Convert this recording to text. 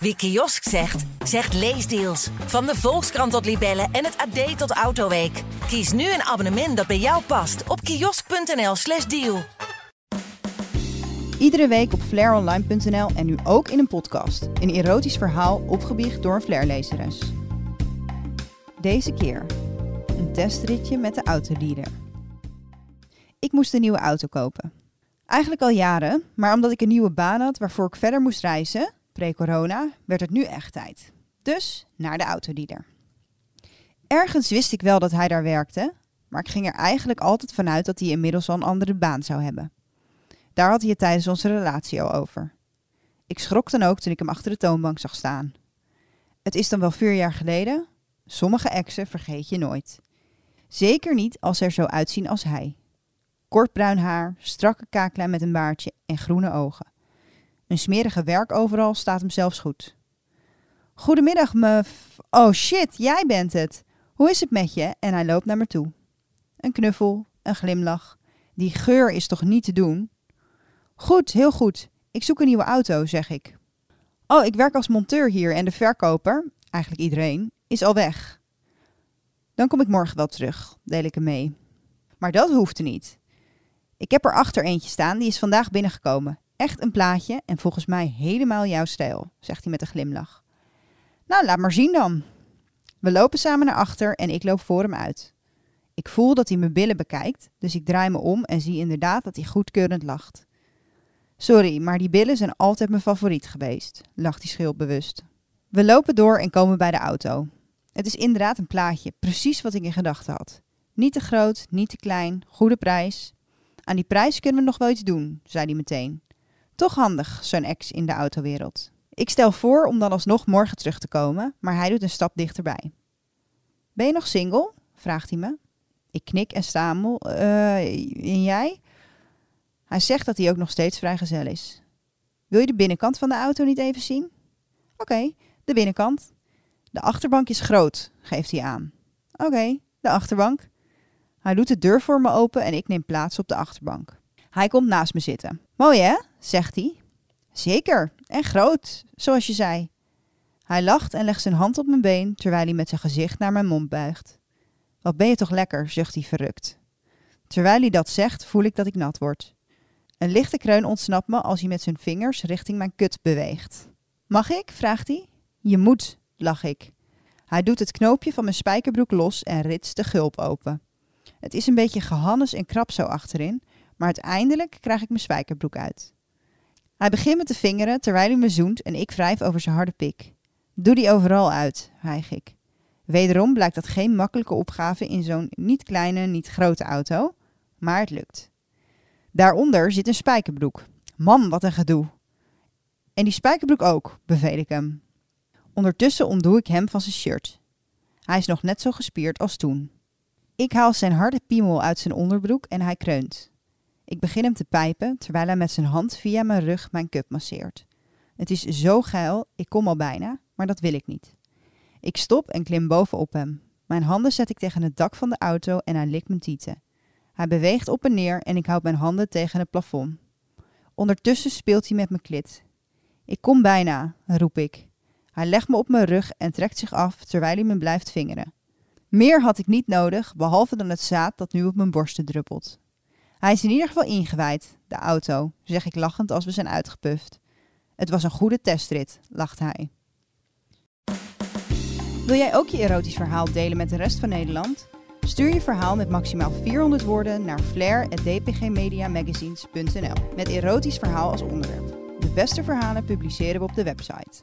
Wie kiosk zegt, zegt leesdeals. Van de Volkskrant tot Libellen en het AD tot Autoweek. Kies nu een abonnement dat bij jou past op kiosk.nl/slash deal. Iedere week op flaironline.nl en nu ook in een podcast. Een erotisch verhaal opgebiecht door een flairlezeres. Deze keer een testritje met de autodealer. Ik moest een nieuwe auto kopen. Eigenlijk al jaren, maar omdat ik een nieuwe baan had waarvoor ik verder moest reizen, pre-corona, werd het nu echt tijd. Dus naar de autodealer. Ergens wist ik wel dat hij daar werkte, maar ik ging er eigenlijk altijd vanuit dat hij inmiddels al een andere baan zou hebben. Daar had hij het tijdens onze relatie al over. Ik schrok dan ook toen ik hem achter de toonbank zag staan. Het is dan wel vier jaar geleden. Sommige exen vergeet je nooit. Zeker niet als ze er zo uitzien als hij. Kort bruin haar, strakke kaaklijn met een baardje en groene ogen. Een smerige werk overal staat hem zelfs goed. Goedemiddag, mef. Oh shit, jij bent het. Hoe is het met je? En hij loopt naar me toe. Een knuffel, een glimlach. Die geur is toch niet te doen? Goed, heel goed. Ik zoek een nieuwe auto, zeg ik. Oh, ik werk als monteur hier en de verkoper, eigenlijk iedereen, is al weg. Dan kom ik morgen wel terug, deel ik hem mee. Maar dat hoefde niet. Ik heb er achter eentje staan, die is vandaag binnengekomen. Echt een plaatje en volgens mij helemaal jouw stijl, zegt hij met een glimlach. Nou, laat maar zien dan. We lopen samen naar achter en ik loop voor hem uit. Ik voel dat hij mijn billen bekijkt, dus ik draai me om en zie inderdaad dat hij goedkeurend lacht. Sorry, maar die billen zijn altijd mijn favoriet geweest, lacht hij schuldbewust. We lopen door en komen bij de auto. Het is inderdaad een plaatje, precies wat ik in gedachten had. Niet te groot, niet te klein, goede prijs. Aan die prijs kunnen we nog wel iets doen, zei hij meteen. Toch handig, zo'n ex in de autowereld. Ik stel voor om dan alsnog morgen terug te komen, maar hij doet een stap dichterbij. Ben je nog single? vraagt hij me. Ik knik en stamel. Eh, en jij? Hij zegt dat hij ook nog steeds vrijgezel is. Wil je de binnenkant van de auto niet even zien? Oké, de binnenkant. De achterbank is groot, geeft hij aan. Oké, de achterbank. Hij doet de deur voor me open en ik neem plaats op de achterbank. Hij komt naast me zitten. Mooi hè? zegt hij. Zeker, en groot, zoals je zei. Hij lacht en legt zijn hand op mijn been terwijl hij met zijn gezicht naar mijn mond buigt. Wat ben je toch lekker, zucht hij verrukt. Terwijl hij dat zegt, voel ik dat ik nat word. Een lichte kreun ontsnapt me als hij met zijn vingers richting mijn kut beweegt. Mag ik? vraagt hij. Je moet, lach ik. Hij doet het knoopje van mijn spijkerbroek los en ritst de gulp open. Het is een beetje gehannes en krap zo achterin, maar uiteindelijk krijg ik mijn spijkerbroek uit. Hij begint met de vingeren terwijl hij me zoent en ik wrijf over zijn harde pik. Doe die overal uit, hijg ik. Wederom blijkt dat geen makkelijke opgave in zo'n niet kleine, niet grote auto, maar het lukt. Daaronder zit een spijkerbroek. Man, wat een gedoe. En die spijkerbroek ook, beveel ik hem. Ondertussen ontdoe ik hem van zijn shirt. Hij is nog net zo gespierd als toen. Ik haal zijn harde piemel uit zijn onderbroek en hij kreunt. Ik begin hem te pijpen terwijl hij met zijn hand via mijn rug mijn cup masseert. Het is zo geil, ik kom al bijna, maar dat wil ik niet. Ik stop en klim bovenop hem. Mijn handen zet ik tegen het dak van de auto en hij likt mijn tieten. Hij beweegt op en neer en ik houd mijn handen tegen het plafond. Ondertussen speelt hij met mijn klit. Ik kom bijna, roep ik. Hij legt me op mijn rug en trekt zich af terwijl hij me blijft vingeren. Meer had ik niet nodig, behalve dan het zaad dat nu op mijn borsten druppelt. Hij is in ieder geval ingewijd, de auto, zeg ik lachend als we zijn uitgepuft. Het was een goede testrit, lacht hij. Wil jij ook je erotisch verhaal delen met de rest van Nederland? Stuur je verhaal met maximaal 400 woorden naar flair.dpgmediamagazines.nl met erotisch verhaal als onderwerp. De beste verhalen publiceren we op de website.